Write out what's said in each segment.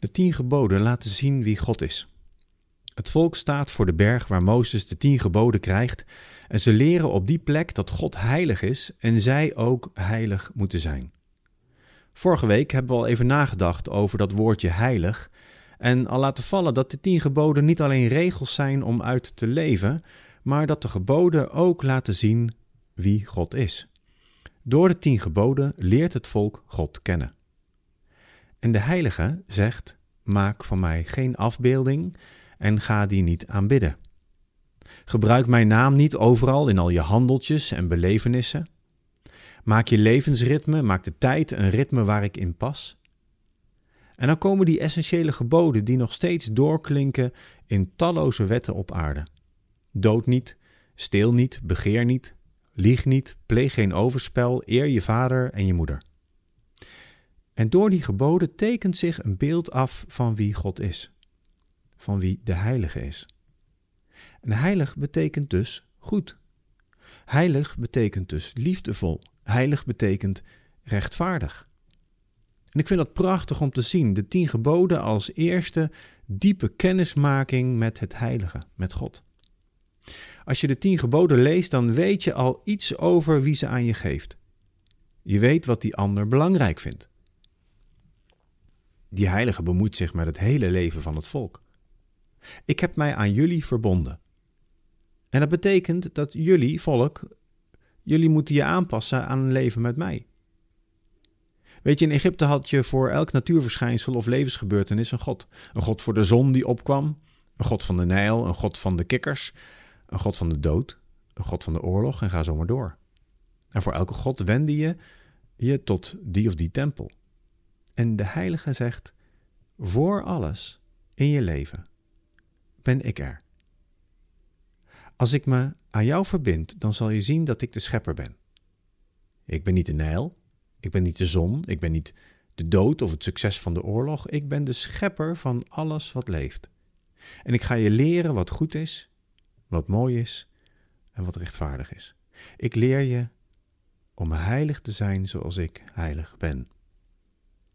De tien geboden laten zien wie God is. Het volk staat voor de berg waar Mozes de tien geboden krijgt en ze leren op die plek dat God heilig is en zij ook heilig moeten zijn. Vorige week hebben we al even nagedacht over dat woordje heilig en al laten vallen dat de tien geboden niet alleen regels zijn om uit te leven, maar dat de geboden ook laten zien wie God is. Door de tien geboden leert het volk God kennen. En de heilige zegt: Maak van mij geen afbeelding en ga die niet aanbidden. Gebruik mijn naam niet overal in al je handeltjes en belevenissen. Maak je levensritme, maak de tijd een ritme waar ik in pas. En dan komen die essentiële geboden die nog steeds doorklinken in talloze wetten op aarde. Dood niet, steel niet, begeer niet, lieg niet, pleeg geen overspel, eer je vader en je moeder. En door die geboden tekent zich een beeld af van wie God is, van wie de Heilige is. En heilig betekent dus goed. Heilig betekent dus liefdevol. Heilig betekent rechtvaardig. En ik vind dat prachtig om te zien, de tien geboden als eerste diepe kennismaking met het heilige, met God. Als je de tien geboden leest, dan weet je al iets over wie ze aan je geeft. Je weet wat die ander belangrijk vindt. Die heilige bemoeit zich met het hele leven van het volk. Ik heb mij aan jullie verbonden. En dat betekent dat jullie, volk, jullie moeten je aanpassen aan een leven met mij. Weet je, in Egypte had je voor elk natuurverschijnsel of levensgebeurtenis een god. Een god voor de zon die opkwam, een god van de Nijl, een god van de kikkers, een god van de dood, een god van de oorlog en ga zo maar door. En voor elke god wende je je tot die of die tempel. En de heilige zegt, voor alles in je leven ben ik er. Als ik me aan jou verbind, dan zal je zien dat ik de schepper ben. Ik ben niet de Nijl, ik ben niet de zon, ik ben niet de dood of het succes van de oorlog. Ik ben de schepper van alles wat leeft. En ik ga je leren wat goed is, wat mooi is en wat rechtvaardig is. Ik leer je om heilig te zijn zoals ik heilig ben.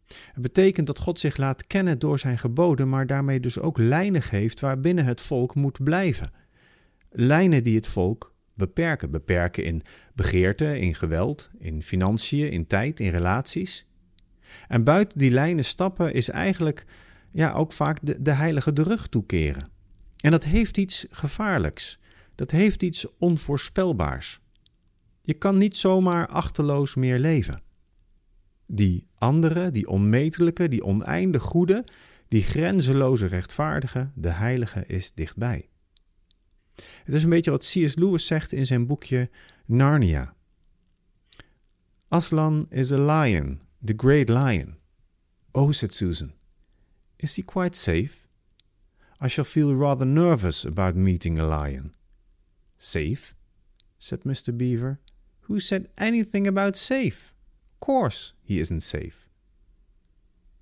Het betekent dat God zich laat kennen door zijn geboden, maar daarmee dus ook lijnen geeft waarbinnen het volk moet blijven. Lijnen die het volk beperken. Beperken in begeerte, in geweld, in financiën, in tijd, in relaties. En buiten die lijnen stappen is eigenlijk ja, ook vaak de, de heilige de rug toekeren. En dat heeft iets gevaarlijks. Dat heeft iets onvoorspelbaars. Je kan niet zomaar achterloos meer leven. Die andere, die onmetelijke, die oneindig goede, die grenzeloze rechtvaardige, de heilige is dichtbij. Het is een beetje wat C.S. Lewis zegt in zijn boekje Narnia. Aslan is a lion, the great lion. Oh, said Susan, is he quite safe? I shall feel rather nervous about meeting a lion. Safe? said Mr. Beaver. Who said anything about safe? Course he isn't safe.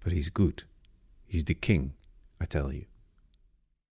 But he's good. He's the king, I tell you.